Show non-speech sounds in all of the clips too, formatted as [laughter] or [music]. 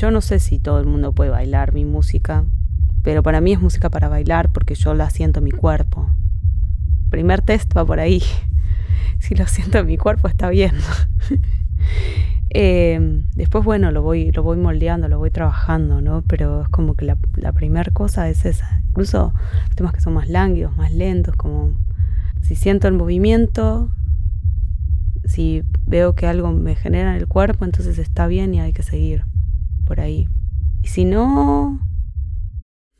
yo no sé si todo el mundo puede bailar mi música, pero para mí es música para bailar porque yo la siento en mi cuerpo. Primer test va por ahí. [laughs] Si lo siento en mi cuerpo está bien. [laughs] Em, después, bueno, lo voy, lo voy moldeando, lo voy trabajando, ¿no? Pero es como que la, la primera cosa es esa. Incluso los temas que son más lánguidos, más lentos, como si siento el movimiento, si veo que algo me genera en el cuerpo, entonces está bien y hay que seguir por ahí. Y si no,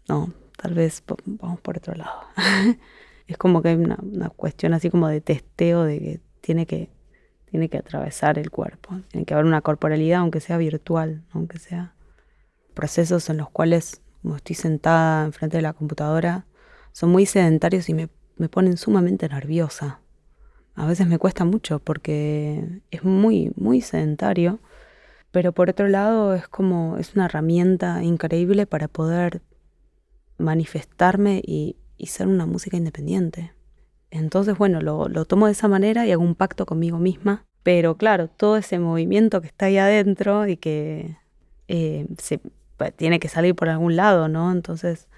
no, tal vez vamos por otro lado. [laughs] es como que hay una, una, cuestión así como de testeo de que tiene que tiene que atravesar el cuerpo, tiene que haber una corporalidad, aunque sea virtual, aunque sea procesos en los cuales, como estoy sentada enfrente de la computadora, son muy sedentarios y me, me ponen sumamente nerviosa. A veces me cuesta mucho porque es muy, muy sedentario, pero por otro lado es como, es una herramienta increíble para poder manifestarme y, ser una música independiente. Entonces, bueno, lo, lo, tomo de esa manera y hago un pacto conmigo misma. Pero claro, todo ese movimiento que está ahí adentro y que eh, se, tiene que salir por algún lado, ¿no? Entonces,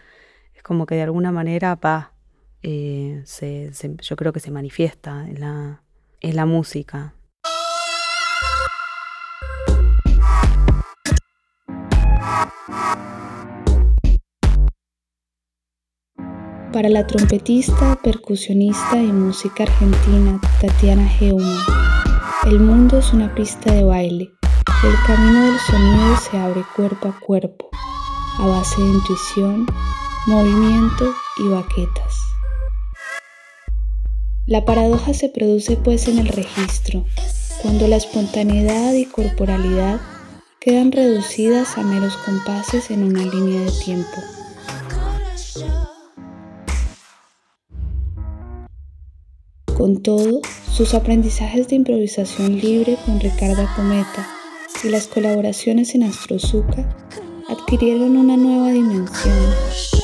es como que de alguna manera va, eh, se, se, yo creo que se manifiesta en la, en la música. Para la trompetista, percusionista y música argentina Tatiana Geumann. El mundo es una pista de baile. El camino del sonido se abre cuerpo a cuerpo, a base de intuición, movimiento y baquetas. La paradoja se produce pues en el registro, cuando la espontaneidad y corporalidad quedan reducidas a meros compases en una línea de tiempo. Con todo, sus aprendizajes de improvisación libre con Ricardo Cometa y las colaboraciones en Astrozuka adquirieron una nueva dimensión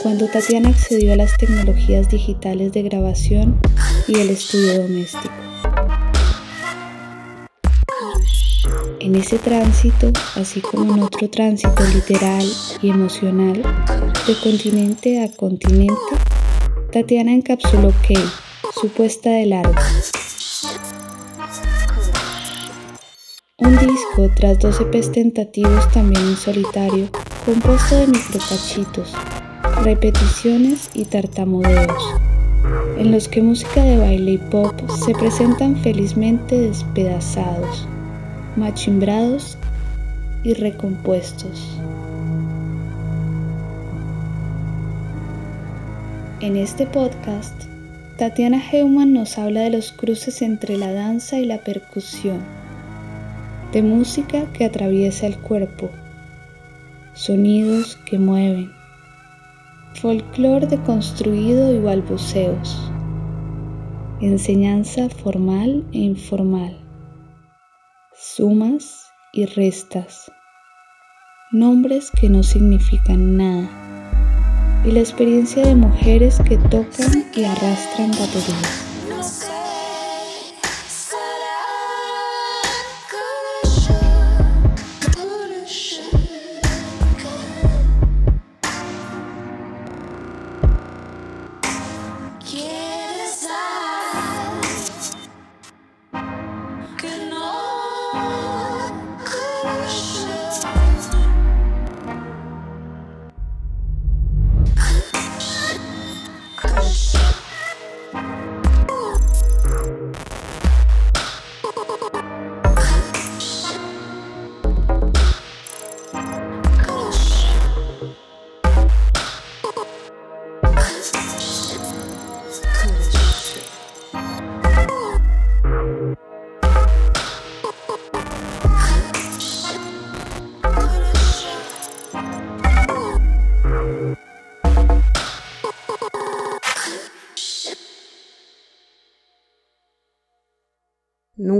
cuando Tatiana accedió a las tecnologías digitales de grabación y el estudio doméstico. En ese tránsito, así como en otro tránsito literal y emocional, de continente a continente, Tatiana encapsuló Kate su puesta de largo. Un disco tras dos EPs tentativos también en solitario, compuesto de microcachitos, repeticiones y tartamudeos, en los que música de baile y pop se presentan felizmente despedazados, machimbrados y recompuestos. En este podcast Tatiana Heumann nos habla de los cruces entre la danza y la percusión, de música que atraviesa el cuerpo, sonidos que mueven, folclore deconstruido y balbuceos, enseñanza formal e informal, sumas y restas, nombres que no significan nada y la experiencia de mujeres que tocan y arrastran baterías.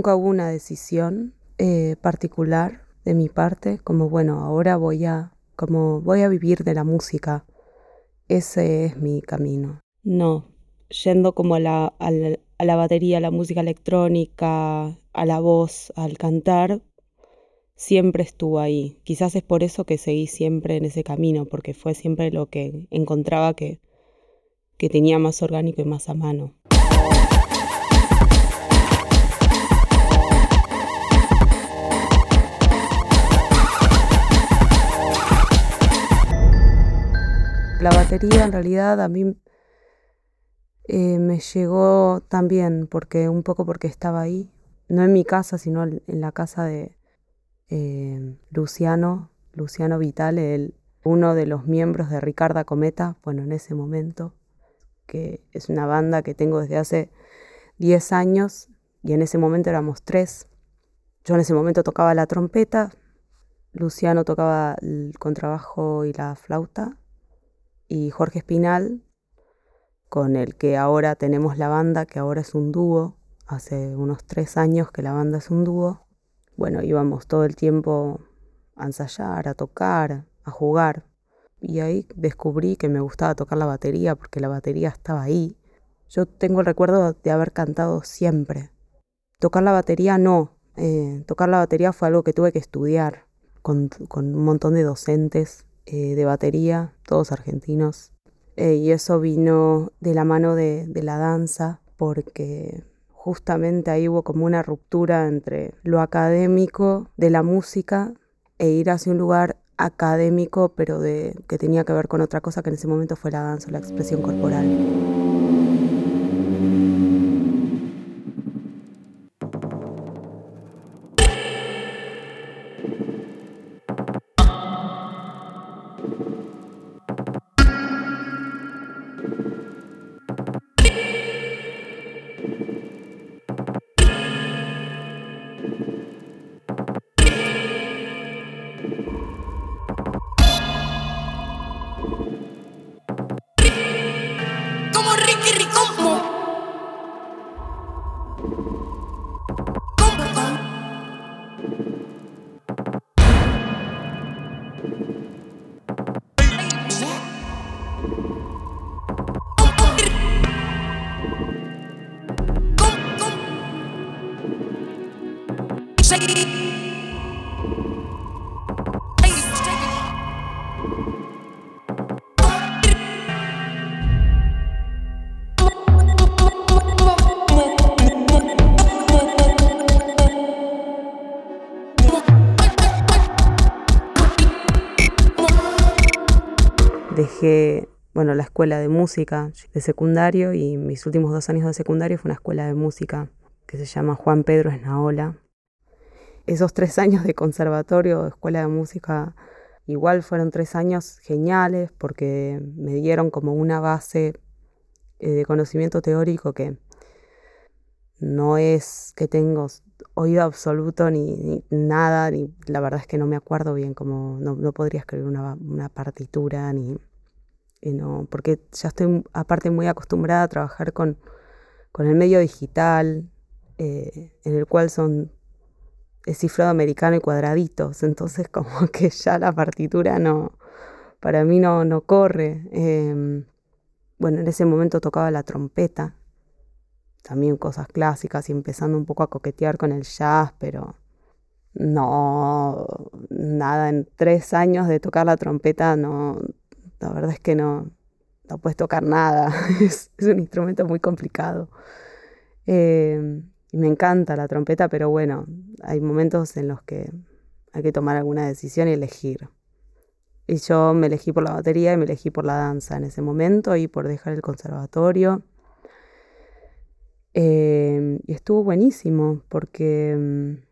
Nunca hubo una decisión eh, particular de mi parte, como bueno, ahora voy a, como voy a vivir de la música. Ese es mi camino. No, yendo como a la, a la, a la batería, a la música electrónica, a la voz, al cantar, siempre estuvo ahí. Quizás es por eso que seguí siempre en ese camino, porque fue siempre lo que encontraba que, que tenía más orgánico y más a mano. La batería en realidad a mí eh, me llegó también porque un poco porque estaba ahí, no en mi casa, sino en la casa de eh, Luciano, Luciano Vitale, uno de los miembros de Ricarda Cometa, bueno, en ese momento, que es una banda que tengo desde hace 10 años y en ese momento éramos tres. Yo en ese momento tocaba la trompeta, Luciano tocaba el contrabajo y la flauta y Jorge Espinal, con el que ahora tenemos la banda, que ahora es un dúo, hace unos tres años que la banda es un dúo. Bueno, íbamos todo el tiempo a ensayar, a tocar, a jugar. Y ahí descubrí que me gustaba tocar la batería porque la batería estaba ahí. Yo tengo el recuerdo de haber cantado siempre. Tocar la batería no. Eh, tocar la batería fue algo que tuve que estudiar con, con un montón de docentes eh, de batería, todos argentinos. Eh, y eso vino de la mano de, la danza, porque justamente ahí hubo como una ruptura entre lo académico de la música e ir hacia un lugar académico, pero de, que tenía que ver con otra cosa que en ese momento fue la danza, la expresión corporal. Dejé, bueno, la escuela de música de secundario y mis últimos dos años de secundario fue una escuela de música que se llama Juan Pedro Esnaola. Esos tres años de conservatorio, de escuela de música, igual fueron tres años geniales porque me dieron como una base eh, de conocimiento teórico que no es que tengo oído absoluto ni, nada, ni la verdad es que no me acuerdo bien, como no, podría escribir una, una partitura ni, no, porque ya estoy aparte muy acostumbrada a trabajar con, el medio digital, eh, en el cual son es cifrado americano y cuadraditos, [laughs] entonces como que ya la partitura no, para mí no, no corre. Em, bueno, en ese momento tocaba la trompeta, también cosas clásicas y empezando un poco a coquetear con el jazz, pero no, nada, en tres años de tocar la trompeta no, la verdad es que no, no puedes tocar nada, [laughs] es, un instrumento muy complicado. Eh, y me encanta la trompeta, pero bueno, hay momentos en los que hay que tomar alguna decisión y elegir. Y yo me elegí por la batería y me elegí por la danza en ese momento y por dejar el conservatorio. Eh, y estuvo buenísimo porque mm,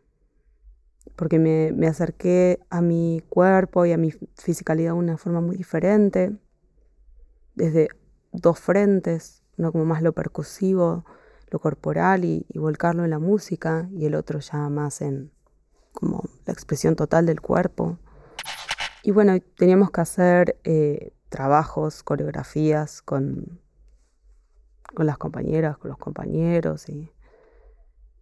porque me, acerqué a mi cuerpo y a mi fisicalidad de una forma muy diferente, desde dos frentes, uno como más lo percusivo, lo corporal y, volcarlo en la música, y el otro ya más en como la expresión total del cuerpo. Y bueno, teníamos que hacer eh, trabajos, coreografías con, con las compañeras, con los compañeros y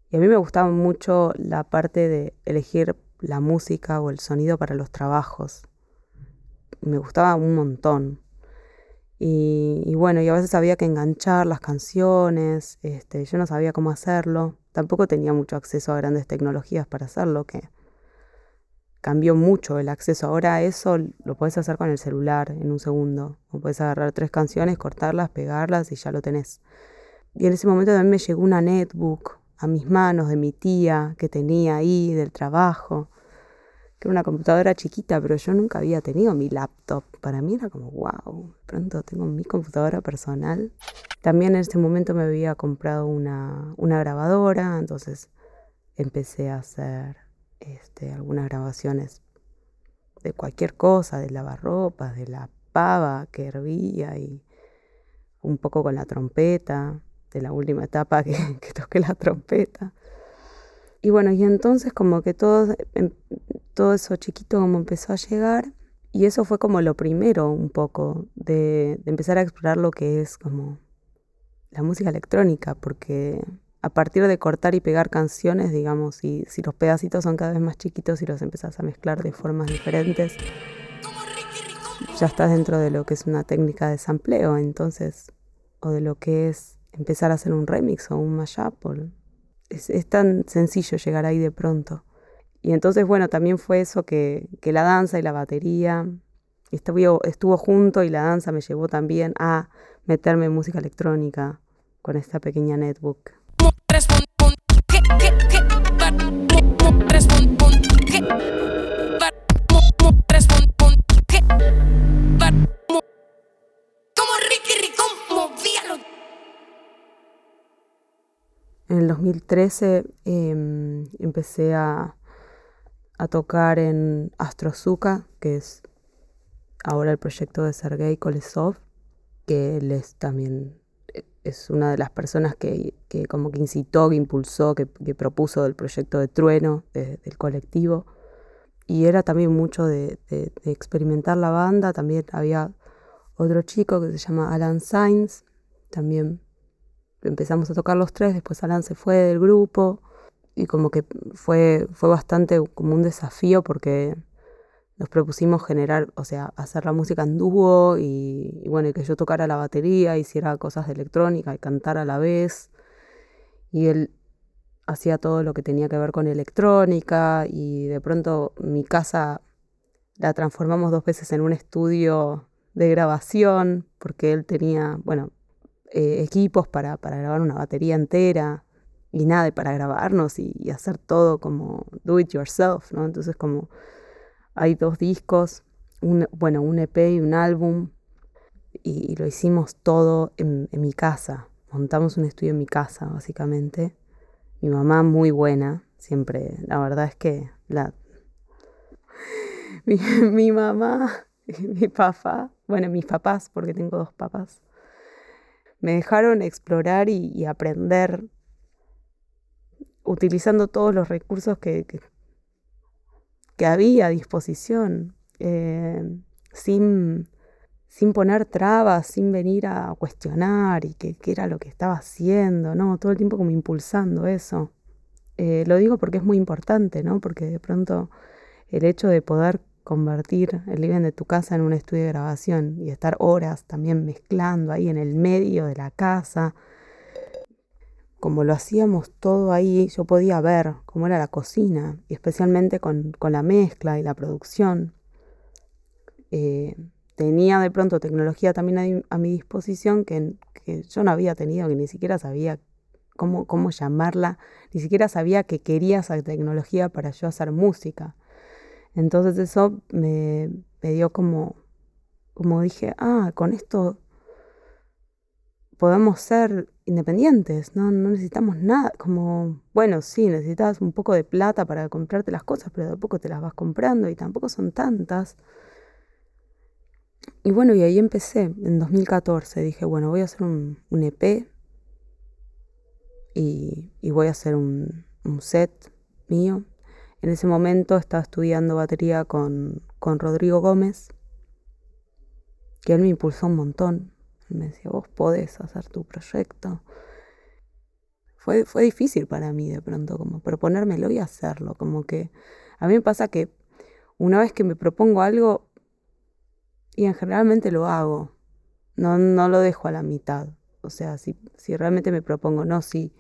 y a mí me gustaba mucho la parte de elegir la música o el sonido para los trabajos. Me gustaba un montón. Y, bueno, y a veces había que enganchar las canciones, este, yo no sabía cómo hacerlo, tampoco tenía mucho acceso a grandes tecnologías para hacerlo, que cambió mucho el acceso. Ahora eso lo puedes hacer con el celular en un segundo. O puedes agarrar tres canciones, cortarlas, pegarlas y ya lo tenés. Y en ese momento también me llegó una netbook a mis manos de mi tía que tenía ahí del trabajo, que era una computadora chiquita, pero yo nunca había tenido mi laptop. Para mí era como, wow, pronto tengo mi computadora personal. También en ese momento me había comprado una, una grabadora, entonces empecé a hacer este, algunas grabaciones de cualquier cosa, de lavarropas, de la pava que hervía y un poco con la trompeta, de la última etapa [laughs] que, toqué la trompeta. Y bueno, y entonces como que todo, em, todo eso chiquito como empezó a llegar y eso fue como lo primero un poco de, de empezar a explorar lo que es como la música electrónica, porque a partir de cortar y pegar canciones, digamos, y si los pedacitos son cada vez más chiquitos y los empezás a mezclar de formas diferentes, ya estás dentro de lo que es una técnica de sampleo, entonces, o de lo que es empezar a hacer un remix o un mashup. Es, es, tan sencillo llegar ahí de pronto. Y entonces, bueno, también fue eso que, que la danza y la batería estuvo, estuvo junto y la danza me llevó también a meterme en música electrónica con esta pequeña netbook. En el 2013 em, empecé a, tocar en Astrozuka, que es ahora el proyecto de Sergei Kolesov, que él es también es una de las personas que, como que incitó, que impulsó, que, propuso el proyecto de Trueno del colectivo. Y era también mucho de, experimentar la banda. También había otro chico que se llama Alan Sainz. También empezamos a tocar los tres, después Alan se fue del grupo. Y como que fue, fue bastante como un desafío porque nos propusimos generar, o sea, hacer la música en dúo y, bueno, que yo tocara la batería, hiciera cosas de electrónica y cantara a la vez. Y él hacía todo lo que tenía que ver con electrónica y de pronto mi casa la transformamos dos veces en un estudio de grabación porque él tenía, bueno, eh, equipos para, para, grabar una batería entera y nada, para grabarnos y, hacer todo como do it yourself, ¿no? Entonces como hay dos discos, un, bueno, un EP y un álbum, y, lo hicimos todo en, mi casa. Montamos un estudio en mi casa, básicamente. Mi mamá muy buena, siempre, la verdad es que la... [laughs] mi, mamá y [laughs] mi papá, bueno, mis papás, porque tengo dos papás, me dejaron explorar y, aprender utilizando todos los recursos que, que había a disposición, eh, sin, sin poner trabas, sin venir a cuestionar y qué era lo que estaba haciendo, ¿no? Todo el tiempo como impulsando eso. Eh, lo digo porque es muy importante, ¿no? Porque de pronto el hecho de poder convertir el living de tu casa en un estudio de grabación y estar horas también mezclando ahí en el medio de la casa, como lo hacíamos todo ahí, yo podía ver cómo era la cocina, y especialmente con, la mezcla y la producción. Eh, tenía de pronto tecnología también a, mi disposición que, yo no había tenido, que ni siquiera sabía cómo, cómo llamarla, ni siquiera sabía que quería esa tecnología para yo hacer música. Entonces eso me, me dio como, como dije, ah, con esto podemos ser independientes, ¿no? no necesitamos nada, como, bueno, sí, necesitas un poco de plata para comprarte las cosas, pero de poco te las vas comprando y tampoco son tantas. Y bueno, y ahí empecé, en 2014, dije, bueno, voy a hacer un, EP y, voy a hacer un, set mío. En ese momento estaba estudiando batería con, con Rodrigo Gómez, que él me impulsó un montón, me decía, vos podés hacer tu proyecto. Fue, fue difícil para mí de pronto como proponérmelo y hacerlo. Como que a mí me pasa que una vez que me propongo algo, y en generalmente lo hago, no, no lo dejo a la mitad. O sea, si, si realmente me propongo, no, si,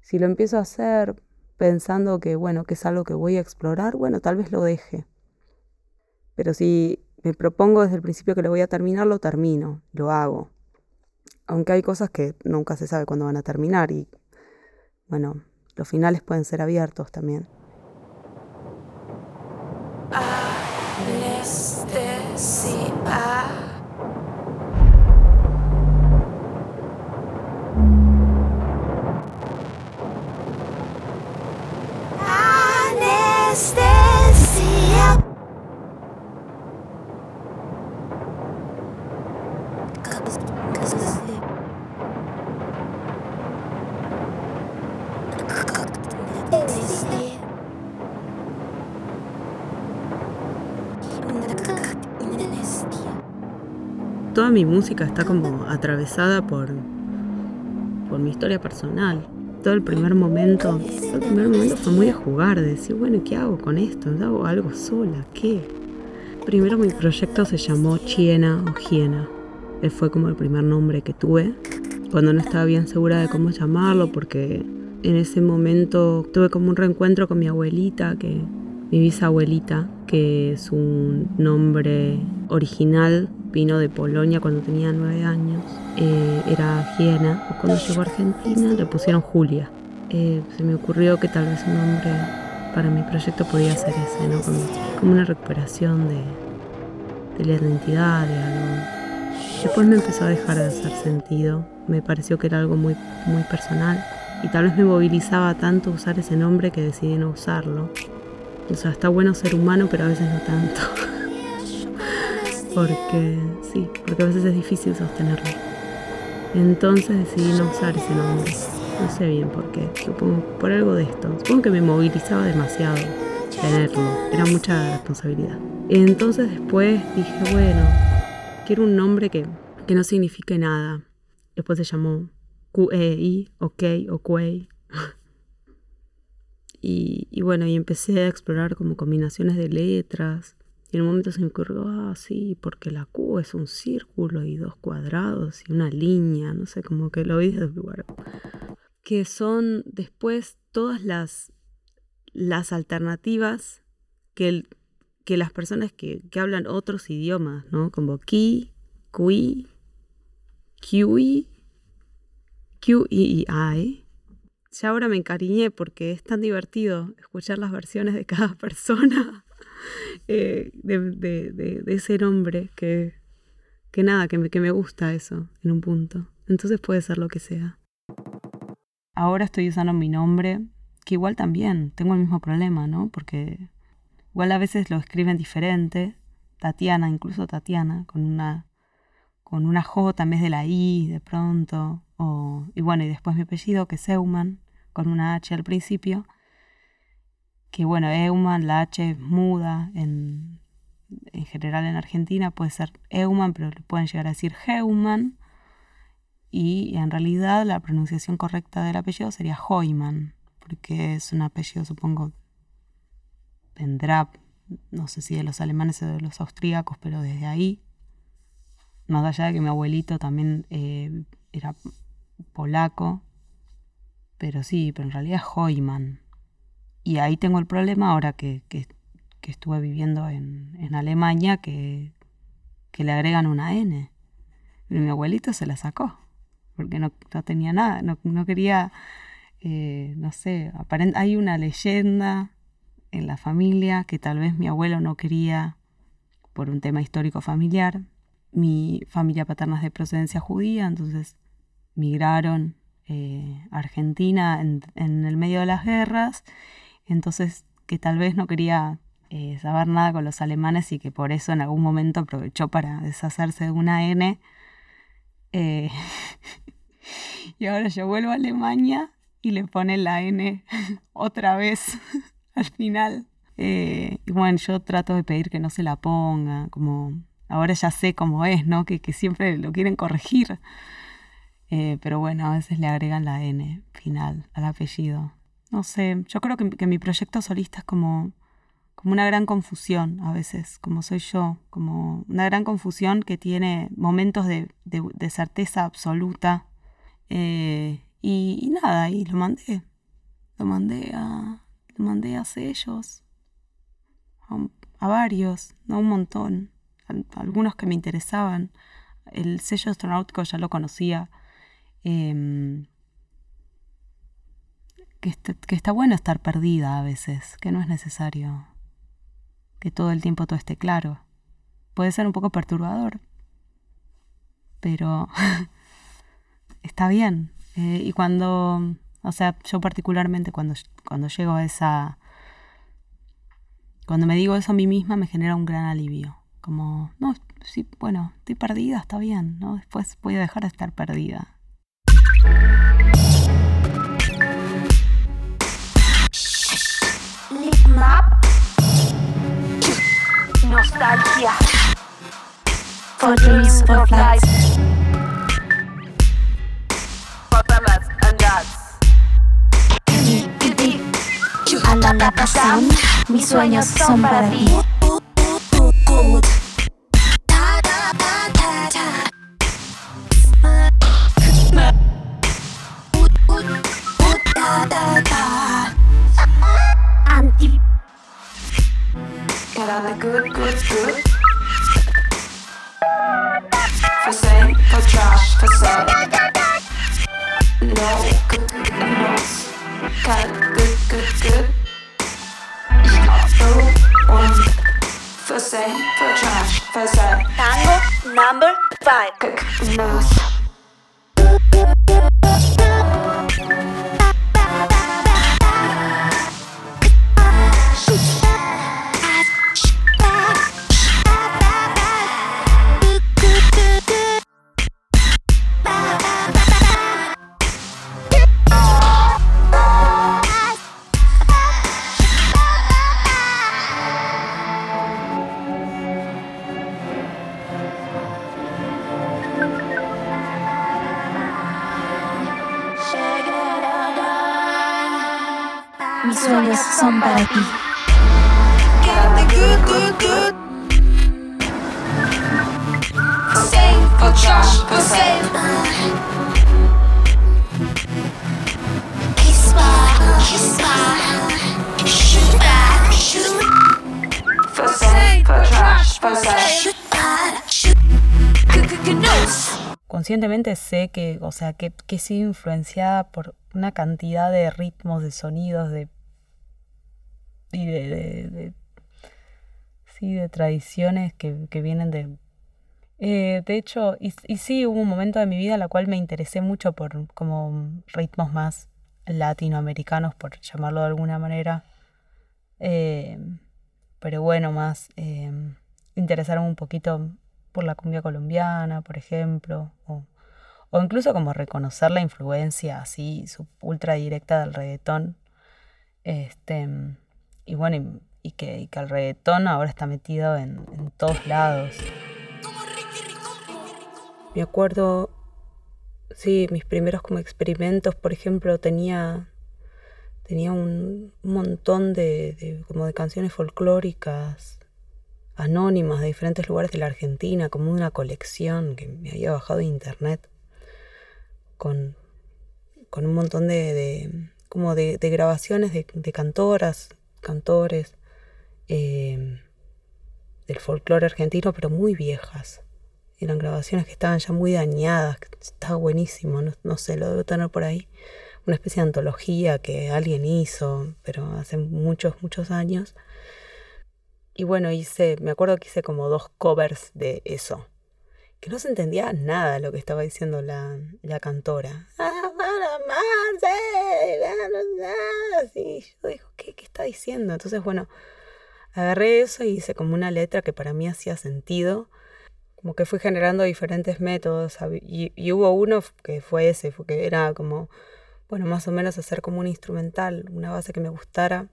si lo empiezo a hacer pensando que, bueno, que es algo que voy a explorar, bueno, tal vez lo deje. Pero si me propongo desde el principio que lo voy a terminar, lo termino, lo hago. Aunque hay cosas que nunca se sabe cuándo van a terminar y, bueno, los finales pueden ser abiertos también. Toda mi música está como atravesada por, por mi historia personal. Todo el primer momento, el primer momento fue muy de jugar, de decir, bueno, ¿qué hago con esto? ¿Hago algo sola? ¿Qué? Primero mi proyecto se llamó Chiena o Giena. Él fue como el primer nombre que tuve. Cuando no estaba bien segura de cómo llamarlo, porque en ese momento tuve como un reencuentro con mi abuelita, que mi bisabuelita, que es un nombre original, vino de Polonia cuando tenía nueve años, eh, era Giena, o cuando llegó a Argentina le pusieron Julia. Eh, se me ocurrió que tal vez un nombre para mi proyecto podía ser ese, ¿no? como, una recuperación de, de la identidad, de algo. Después me empezó a dejar de hacer sentido, me pareció que era algo muy, muy personal y tal vez me movilizaba tanto usar ese nombre que decidí no usarlo. O sea, está bueno ser humano, pero a veces no tanto. [laughs] porque, sí, porque a veces es difícil sostenerlo. Entonces decidí no usar ese nombre. No sé bien por qué. Supongo por algo de esto. Supongo que me movilizaba demasiado tenerlo. Era mucha responsabilidad. Entonces después dije, bueno, quiero un nombre que, que no signifique nada. Después se llamó QEI, OK o Quay. [laughs] y, bueno, y empecé a explorar como combinaciones de letras. Y en un momento se me ocurrió, ah, sí, porque la Q es un círculo y dos cuadrados y una línea, no sé, como que lo vi desde el lugar. Que son después todas las, las alternativas que, que las personas que, que, hablan otros idiomas, ¿no? Como Ki, Kui, Qi Q, I, I. Ya ahora me encariñé porque es tan divertido escuchar las versiones de cada [laughs] persona eh, de, ese nombre que, que nada, que me, que me gusta eso en un punto. Entonces puede ser lo que sea. Ahora estoy usando mi nombre, que igual también tengo el mismo problema, ¿no? Porque igual a veces lo escriben diferente. Tatiana, incluso Tatiana, con una, con una J en vez de la I de pronto y bueno, y después mi apellido, que es Eumann, con una H al principio. Que bueno, Eumann, la H es muda en, en general en Argentina, puede ser Eumann, pero le pueden llegar a decir Heumann. Y en realidad la pronunciación correcta del apellido sería Heumann, porque es un apellido, supongo, vendrá, no sé si de los alemanes o de los austríacos, pero desde ahí, más allá de que mi abuelito también eh, era polaco, pero sí, pero en realidad es Hoyman. Y ahí tengo el problema ahora que, que, estuve viviendo en, en Alemania, que, que, le agregan una N. Y mi abuelito se la sacó, porque no, no tenía nada, no, no quería, eh, no sé, hay una leyenda en la familia que tal vez mi abuelo no quería por un tema histórico familiar. Mi familia paterna es de procedencia judía, entonces migraron eh, a Argentina en, el medio de las guerras, entonces que tal vez no quería eh, saber nada con los alemanes y que por eso en algún momento aprovechó para deshacerse de una N. Eh, [laughs] y ahora yo vuelvo a Alemania y le pone la N [laughs] otra vez [laughs] al final. y bueno, yo trato de pedir que no se la ponga, como ahora ya sé cómo es, ¿no? Que, siempre lo quieren corregir. Eh, pero bueno, a veces le agregan la N final al apellido. No sé, yo creo que, mi proyecto solista es como, como una gran confusión a veces, como soy yo, como una gran confusión que tiene momentos de, certeza absoluta. Eh, y, nada, y lo mandé. Lo mandé a, lo mandé a sellos, a, varios, ¿no? un montón, algunos que me interesaban. El sello astronáutico ya lo conocía. Em, que, está bueno estar perdida a veces, que no es necesario que todo el tiempo todo esté claro. Puede ser un poco perturbador, pero [laughs] está bien. Eh, y cuando, o sea, yo particularmente cuando, cuando llego a esa, cuando me digo eso a mí misma me genera un gran alivio. Como, no, sí, bueno, estoy perdida, está bien, ¿no? Después voy a dejar de estar perdida. Nostalgia. For dreams, for flights. For mamas and dads. A la sound, mis sueños son para ti. Как нас. Conscientemente sé que, o sea, que, que he sido influenciada por una cantidad de ritmos, de sonidos, de y de, sí, de tradiciones que, vienen de... Eh, de hecho, y, sí, hubo un momento de mi vida en la cual me interesé mucho por como ritmos más latinoamericanos, por llamarlo de alguna manera. Eh, pero bueno, más eh, interesaron un poquito por la cumbia colombiana, por ejemplo, o, incluso como reconocer la influencia así ultra directa del reggaetón. Este, y bueno, y, que, el reggaetón ahora está metido en, todos lados. Me acuerdo, sí, mis primeros como experimentos, por ejemplo, tenía, tenía un, montón de, como de canciones folclóricas anónimas de diferentes lugares de la Argentina, como una colección que me había bajado de internet con, con un montón de, como de, grabaciones de, de, cantoras cantores eh, del folclore argentino, pero muy viejas. Eran grabaciones que estaban ya muy dañadas, estaba buenísimo, no, sé, lo debo tener por ahí. Una especie de antología que alguien hizo, pero hace muchos, muchos años. Y bueno, hice, me acuerdo que hice como dos covers de eso, que no se entendía nada lo que estaba diciendo la, la cantora. Y yo digo, ¿qué, ¿qué está diciendo? Entonces, bueno, agarré eso y hice como una letra que para mí hacía sentido. Como que fui generando diferentes métodos. Y, y hubo uno que fue ese, que era como, bueno, más o menos hacer como un instrumental, una base que me gustara.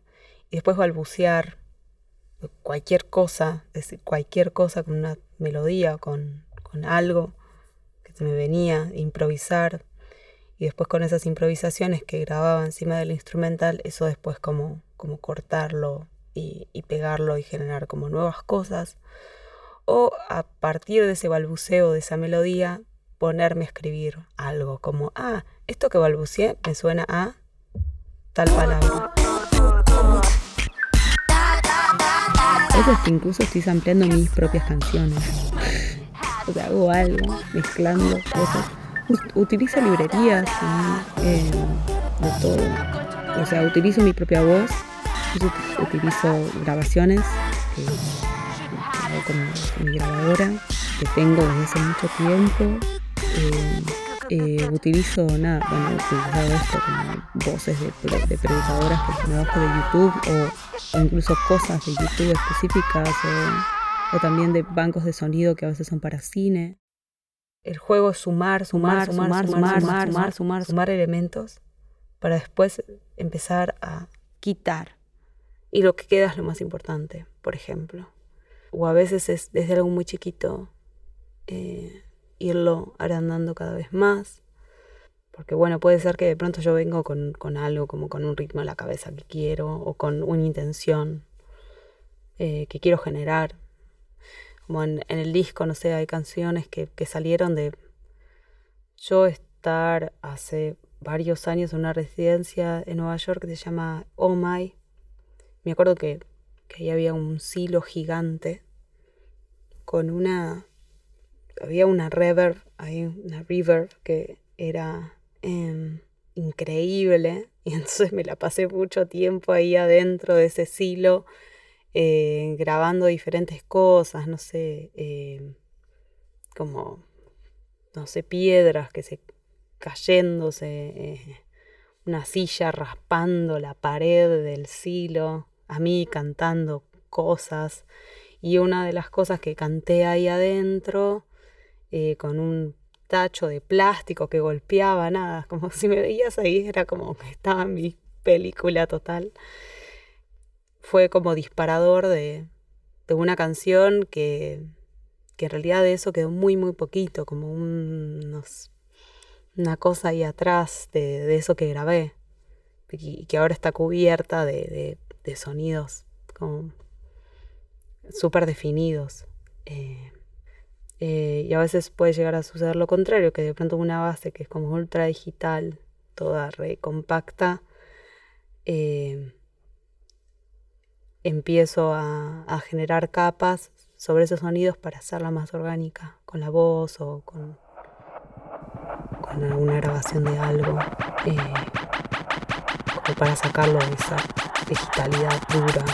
Y después balbucear cualquier cosa, decir cualquier cosa con una melodía, con, con algo que me venía, improvisar, y después con esas improvisaciones que grababa encima del instrumental, eso después como, como cortarlo y, pegarlo y generar como nuevas cosas. O a partir de ese balbuceo, de esa melodía, ponerme a escribir algo como, ah, esto que balbuceé me suena a tal palabra. Incluso estoy ampliando mis propias canciones. O sea, hago algo, mezclando cosas. Utilizo librerías eh, de todo. O sea, utilizo mi propia voz, utilizo grabaciones con mi grabadora que tengo desde hace mucho tiempo. Eh, eh, utilizo nada, bueno, he utilizado esto como voces de, de predicadoras que me bajo de YouTube o, incluso cosas de YouTube específicas o, o, también de bancos de sonido que a veces son para cine. El juego es sumar, sumar, sumar, sumar, sumar, sumar, sumar, sumar elementos para después empezar a quitar. Y lo que queda es lo más importante, por ejemplo. O a veces es desde algo muy chiquito. Eh, irlo agrandando cada vez más. Porque bueno, puede ser que de pronto yo vengo con, algo como con un ritmo en la cabeza que quiero o con una intención eh, que quiero generar. Como en, el disco, no sé, hay canciones que, que salieron de yo estar hace varios años en una residencia en Nueva York que se llama Oh My. Me acuerdo que, que ahí había un silo gigante con una había una reverb, hay una reverb que era em, increíble [laughs] y entonces me la pasé mucho tiempo ahí adentro de ese silo eh, grabando diferentes cosas, no sé, em, como, no sé, piedras que se cayéndose, eh, una silla raspando la pared del silo, a mí cantando cosas. Y una de las cosas que canté ahí adentro eh, con un tacho de plástico que golpeaba, nada, [laughs] como si me veías ahí, era como que estaba mi película total. Fue como disparador de, de una canción que, que, en realidad de eso quedó muy, muy poquito, como unos, una cosa ahí atrás de, de, eso que grabé y que ahora está cubierta de, de, de sonidos como súper definidos. Eh, eh, y a veces puede llegar a suceder lo contrario, que de pronto una base que es como ultra digital, toda re compacta, eh, empiezo a, generar capas sobre esos sonidos para hacerla más orgánica, con la voz o con, con alguna grabación de algo, eh, como para sacarlo de esa digitalidad dura.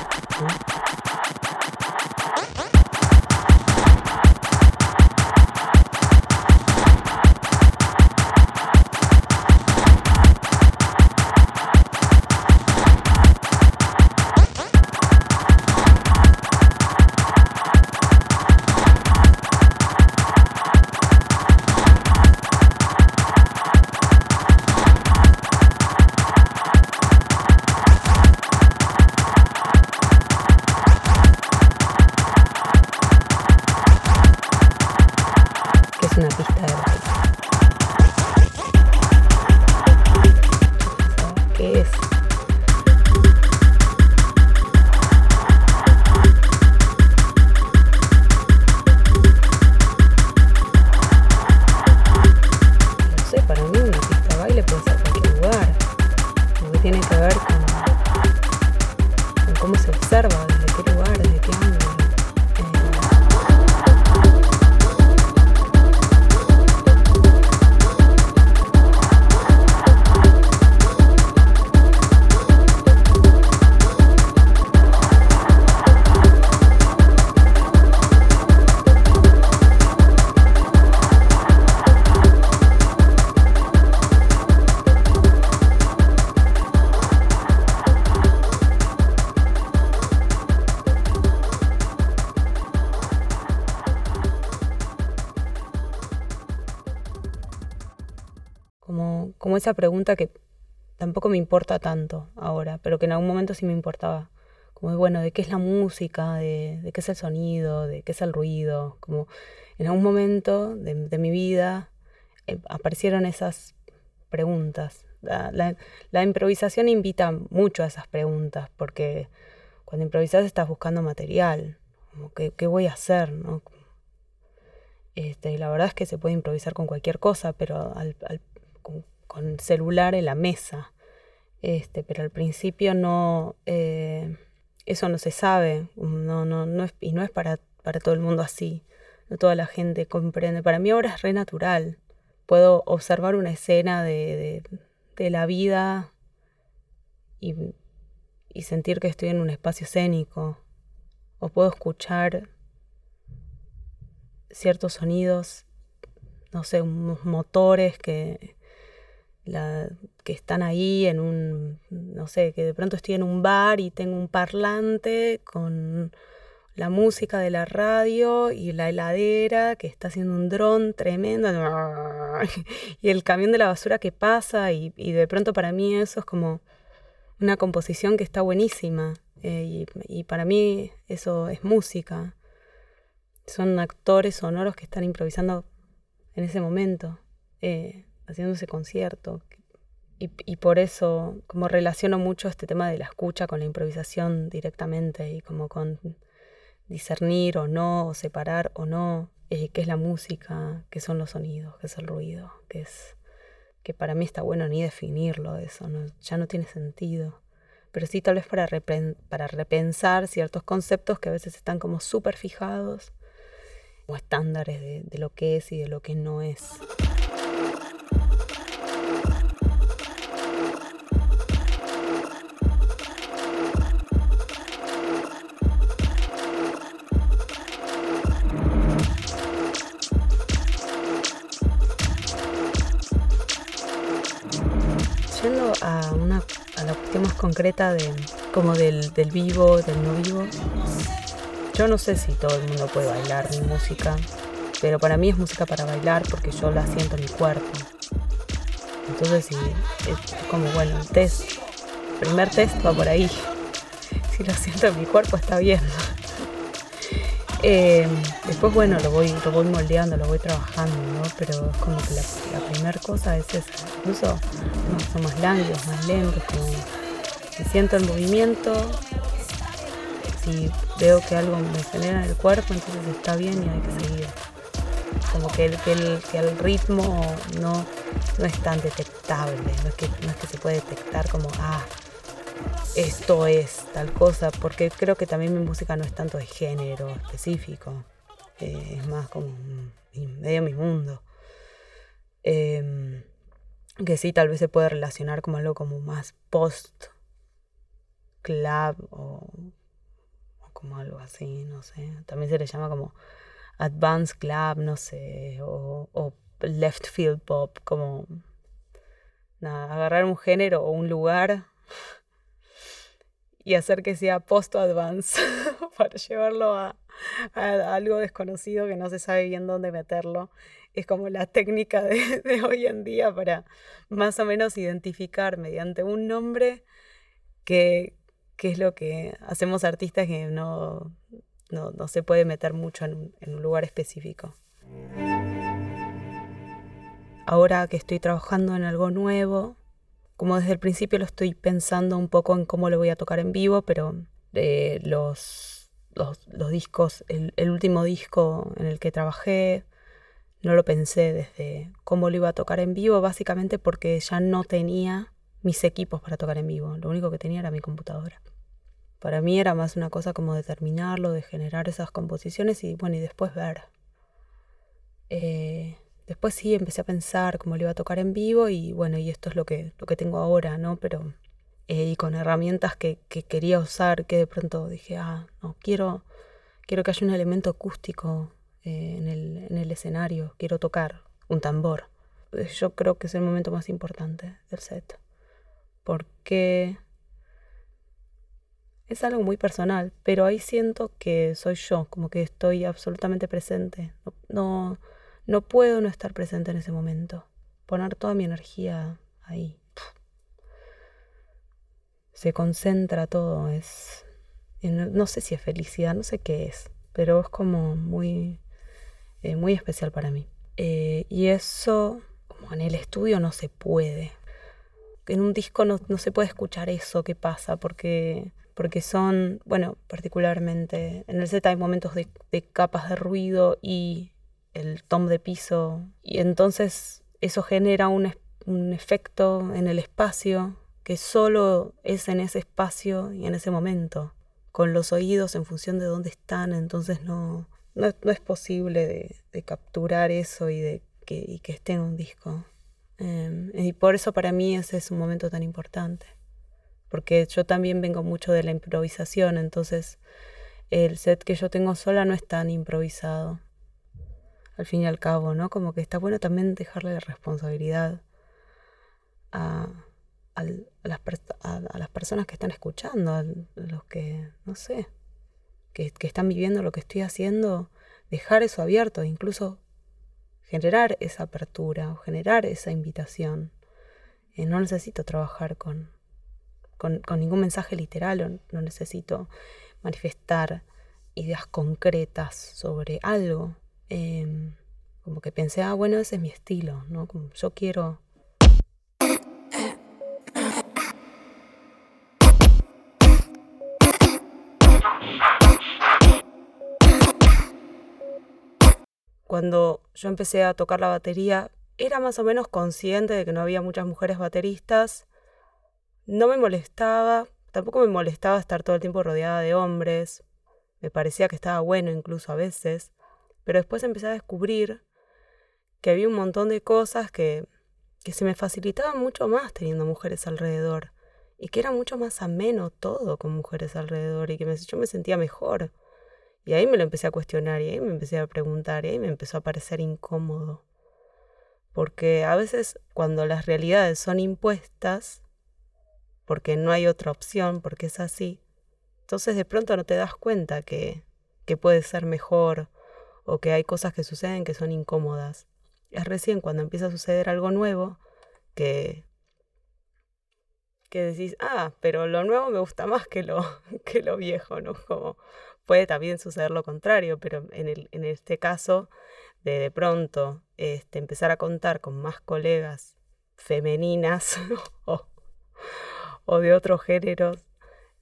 Esa pregunta que tampoco me importa tanto ahora, pero que en algún momento sí me importaba. Como, bueno, ¿de qué es la música? ¿De, qué es el sonido? ¿De qué es el ruido? Como en algún momento de, mi vida eh, aparecieron esas preguntas. La, improvisación invita mucho a esas preguntas, porque cuando improvisas estás buscando material, como ¿qué, voy a hacer? ¿no? Este, la verdad es que se puede improvisar con cualquier cosa, pero al, celular en la mesa. Este, pero al principio no, eh, eso no se sabe, no, no, no es, y no es para, para todo el mundo así, no toda la gente comprende. Para mí ahora es re natural. Puedo observar una escena de, de, la vida y, y sentir que estoy en un espacio escénico, o puedo escuchar ciertos sonidos, no sé, unos motores que, la, que están ahí en un, no sé, que de pronto estoy en un bar y tengo un parlante con la música de la radio y la heladera que está haciendo un dron tremendo [laughs] y el camión de la basura que pasa y, de pronto para mí eso es como una composición que está buenísima eh, y, para mí eso es música. Son actores sonoros que están improvisando en ese momento. Eh, haciendo ese concierto. Y, por eso como relaciono mucho este tema de la escucha con la improvisación directamente y como con discernir o no, o separar o no, eh, qué es la música, qué son los sonidos, qué es el ruido, qué es que para mí está bueno ni definirlo eso, ya no tiene sentido. Pero sí tal vez para, para repensar ciertos conceptos que a veces están como súper fijados, como estándares de, de lo que es y de lo que no es. La cuestión más concreta de, como del, del vivo, del no vivo, yo no sé si todo el mundo puede bailar mi música, pero para mí es música para bailar porque yo la siento en mi cuerpo. Entonces, sí, es como bueno, el test, el primer test va por ahí. Si lo siento en mi cuerpo está bien. Eh, después, bueno, lo voy, lo voy moldeando, lo voy trabajando. Pero es como que la, primera cosa es esa. Incluso son más lánguidos, más lentos, me siento en movimiento. Si veo que algo me genera en el cuerpo, entonces está bien y hay que seguir. Como que el, que el, que el ritmo no, no es tan detectable, no es, que, no es que se puede detectar como, ah, esto es tal cosa, porque creo que también mi música no es tanto de género específico, eh, es más como medio mi mundo. Em, que sí, tal vez se puede relacionar como algo como más post club o, como algo así, no sé. También se le llama como advanced club, no sé, o, o left field pop, como nada, agarrar un género o un lugar y hacer que sea post-advance [laughs] para llevarlo a, algo desconocido que no se sabe bien dónde meterlo. Es como la técnica de, hoy en día para más o menos identificar mediante un nombre qué, es lo que hacemos artistas que no, no, se puede meter mucho en un lugar específico. Ahora que estoy trabajando en algo nuevo, como desde el principio lo estoy pensando un poco en cómo lo voy a tocar en vivo, pero eh, los, los, discos, el, último disco en el que trabajé, no lo pensé desde cómo lo iba a tocar en vivo, básicamente porque ya no tenía mis equipos para tocar en vivo, lo único que tenía era mi computadora. Para mí era más una cosa como determinarlo, de generar esas composiciones y bueno, y después ver. Eh, Después sí empecé a pensar cómo le iba a tocar en vivo y bueno, y esto es lo que, lo que tengo ahora, ¿no? Pero, eh, y con herramientas que, quería usar, que de pronto dije, ah, no, quiero, quiero que haya un elemento acústico eh, en, el, en el escenario, quiero tocar un tambor. Yo creo que es el momento más importante del set, porque es algo muy personal, pero ahí siento que soy yo, como que estoy absolutamente presente. no puedo no estar presente en ese momento, poner toda mi energía ahí. Se concentra todo, es... No, sé si es felicidad, no sé qué es, pero es como muy, eh, muy especial para mí. Eh, y eso, como en el estudio, no se puede. En un disco no, se puede escuchar eso que pasa, porque, porque son, bueno, particularmente en el set hay momentos de capas de ruido y el tom de piso y entonces eso genera un, un efecto en el espacio que solo es en ese espacio y en ese momento, con los oídos en función de dónde están, entonces no, no, es posible de, capturar eso y de que, y que esté en un disco. Em, y por eso para mí ese es un momento tan importante, porque yo también vengo mucho de la improvisación, entonces el set que yo tengo sola no es tan improvisado, al fin y al cabo, ¿no? Como que está bueno también dejarle la responsabilidad a, las, personas que están escuchando, a los que, no sé, que, están viviendo lo que estoy haciendo, dejar eso abierto, incluso generar esa apertura o generar esa invitación. Eh, no necesito trabajar con, con, ningún mensaje literal, no necesito manifestar ideas concretas sobre algo. Em, como que pensé, ah, bueno, ese es mi estilo, ¿no? Como yo quiero cuando yo empecé a tocar la batería, era más o menos consciente de que no había muchas mujeres bateristas. No me molestaba, tampoco me molestaba estar todo el tiempo rodeada de hombres. Me parecía que estaba bueno incluso a veces. Pero después empecé a descubrir que había un montón de cosas que, que se me facilitaban mucho más teniendo mujeres alrededor. Y que era mucho más ameno todo con mujeres alrededor y que me, yo me sentía mejor. Y ahí me lo empecé a cuestionar y ahí me empecé a preguntar y ahí me empezó a parecer incómodo. Porque a veces cuando las realidades son impuestas, porque no hay otra opción, porque es así, entonces de pronto no te das cuenta que, que puede ser mejor o que hay cosas que suceden que son incómodas. Es recién cuando empieza a suceder algo nuevo que, que decís, ah, pero lo nuevo me gusta más que lo, [laughs] que lo viejo, ¿no? Como, Puede también suceder lo contrario, pero en, el, en este caso, de de pronto este, empezar a contar con más colegas femeninas [laughs] o, de otros géneros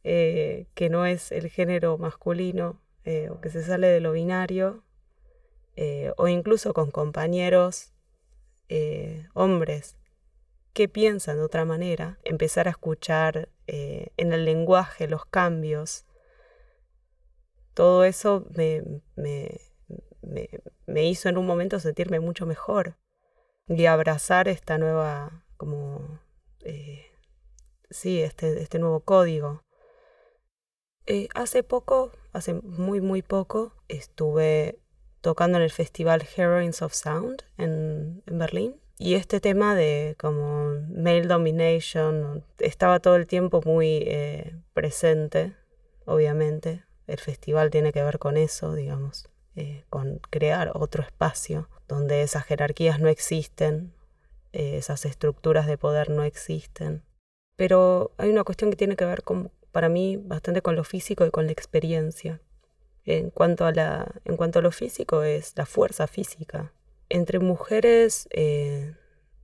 eh, que no es el género masculino eh, o que se sale de lo binario, eh, o incluso con compañeros hombres que piensan de otra manera, empezar a escuchar en el lenguaje los cambios todo eso me, me, me, hizo en un momento sentirme mucho mejor y abrazar esta nueva, como, eh, sí, este, este nuevo código. Eh, hace poco, hace muy, muy poco, estuve tocando en el festival Heroines of Sound en, Berlín. Y este tema de como male domination estaba todo el tiempo muy eh, presente, obviamente, el festival tiene que ver con eso, digamos, eh, con crear otro espacio donde esas jerarquías no existen, eh, esas estructuras de poder no existen. Pero hay una cuestión que tiene que ver con, para mí bastante con lo físico y con la experiencia. En cuanto a, la, en cuanto a lo físico es la fuerza física. Entre mujeres, eh,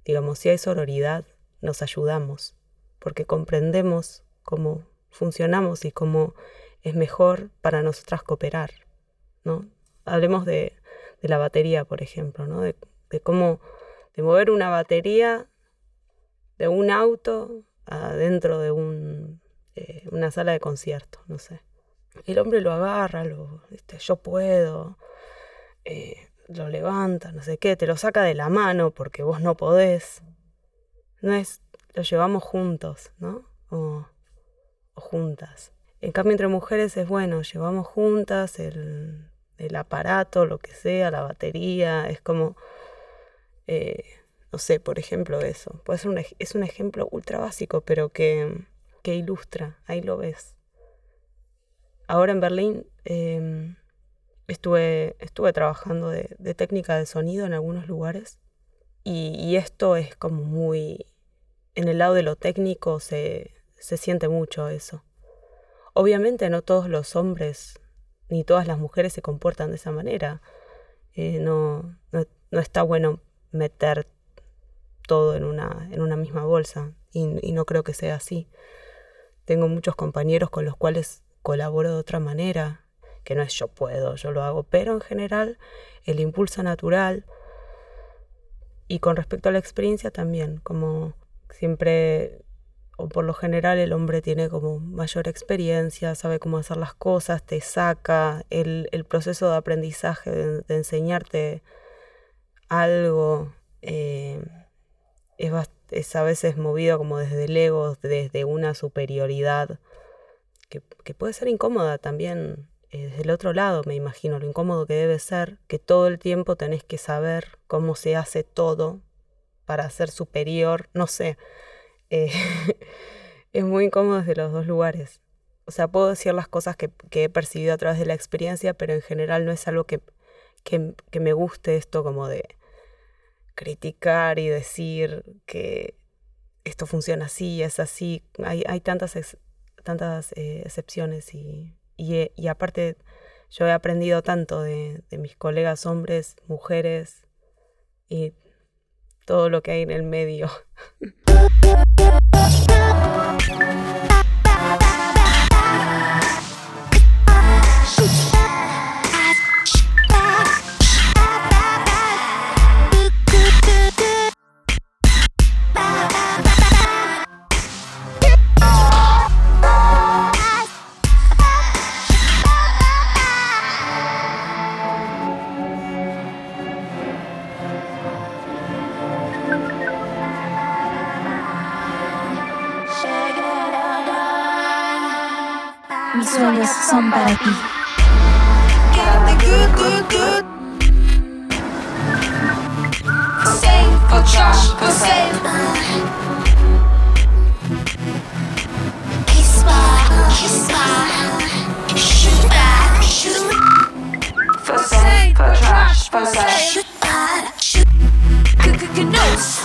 digamos, si hay sororidad, nos ayudamos, porque comprendemos cómo funcionamos y cómo es mejor para nosotras cooperar, ¿no? Hablemos de, la batería, por ejemplo, ¿no? De, cómo, de mover una batería de un auto adentro de un, eh, una sala de concierto, no sé. El hombre lo agarra, lo, este, yo puedo, eh, lo levanta, no sé qué, te lo saca de la mano porque vos no podés. No es, lo llevamos juntos, ¿no? o juntas. En cambio, entre mujeres es bueno, llevamos juntas el, aparato, lo que sea, la batería, es como, eh, no sé, por ejemplo, eso. Puede ser un, es un ejemplo ultra básico, pero que, que ilustra, ahí lo ves. Ahora en Berlín em, estuve, estuve trabajando de, técnica de sonido en algunos lugares y, esto es como muy, en el lado de lo técnico se, se siente mucho eso Obviamente no todos los hombres ni todas las mujeres se comportan de esa manera. Eh, no, no, está bueno meter todo en una, en una misma bolsa y, no creo que sea así. Tengo muchos compañeros con los cuales colaboro de otra manera, que no es yo puedo, yo lo hago, pero en general el impulso natural y con respecto a la experiencia también, como siempre o por lo general el hombre tiene como mayor experiencia, sabe cómo hacer las cosas, te saca el, proceso de aprendizaje, de, enseñarte algo, eh, es, es, a veces movido como desde el ego, desde una superioridad que, puede ser incómoda también eh, desde el otro lado, me imagino, lo incómodo que debe ser, que todo el tiempo tenés que saber cómo se hace todo para ser superior, no sé. Eh, [laughs] es muy incómodo desde los dos lugares. O sea, puedo decir las cosas que, he percibido a través de la experiencia, pero en general no es algo que, que, me guste esto como de criticar y decir que esto funciona así, es así. Hay, hay tantas, tantas eh, excepciones y, y, aparte yo he aprendido tanto de mis colegas hombres, mujeres y todo lo que hay en el medio. [laughs] regalos somebody. para ti. Good, good, good. Josh, Kiss back, kiss back. Shoot back, shoot. for trash for José. Shoot back, shoot. Good, good, good, no.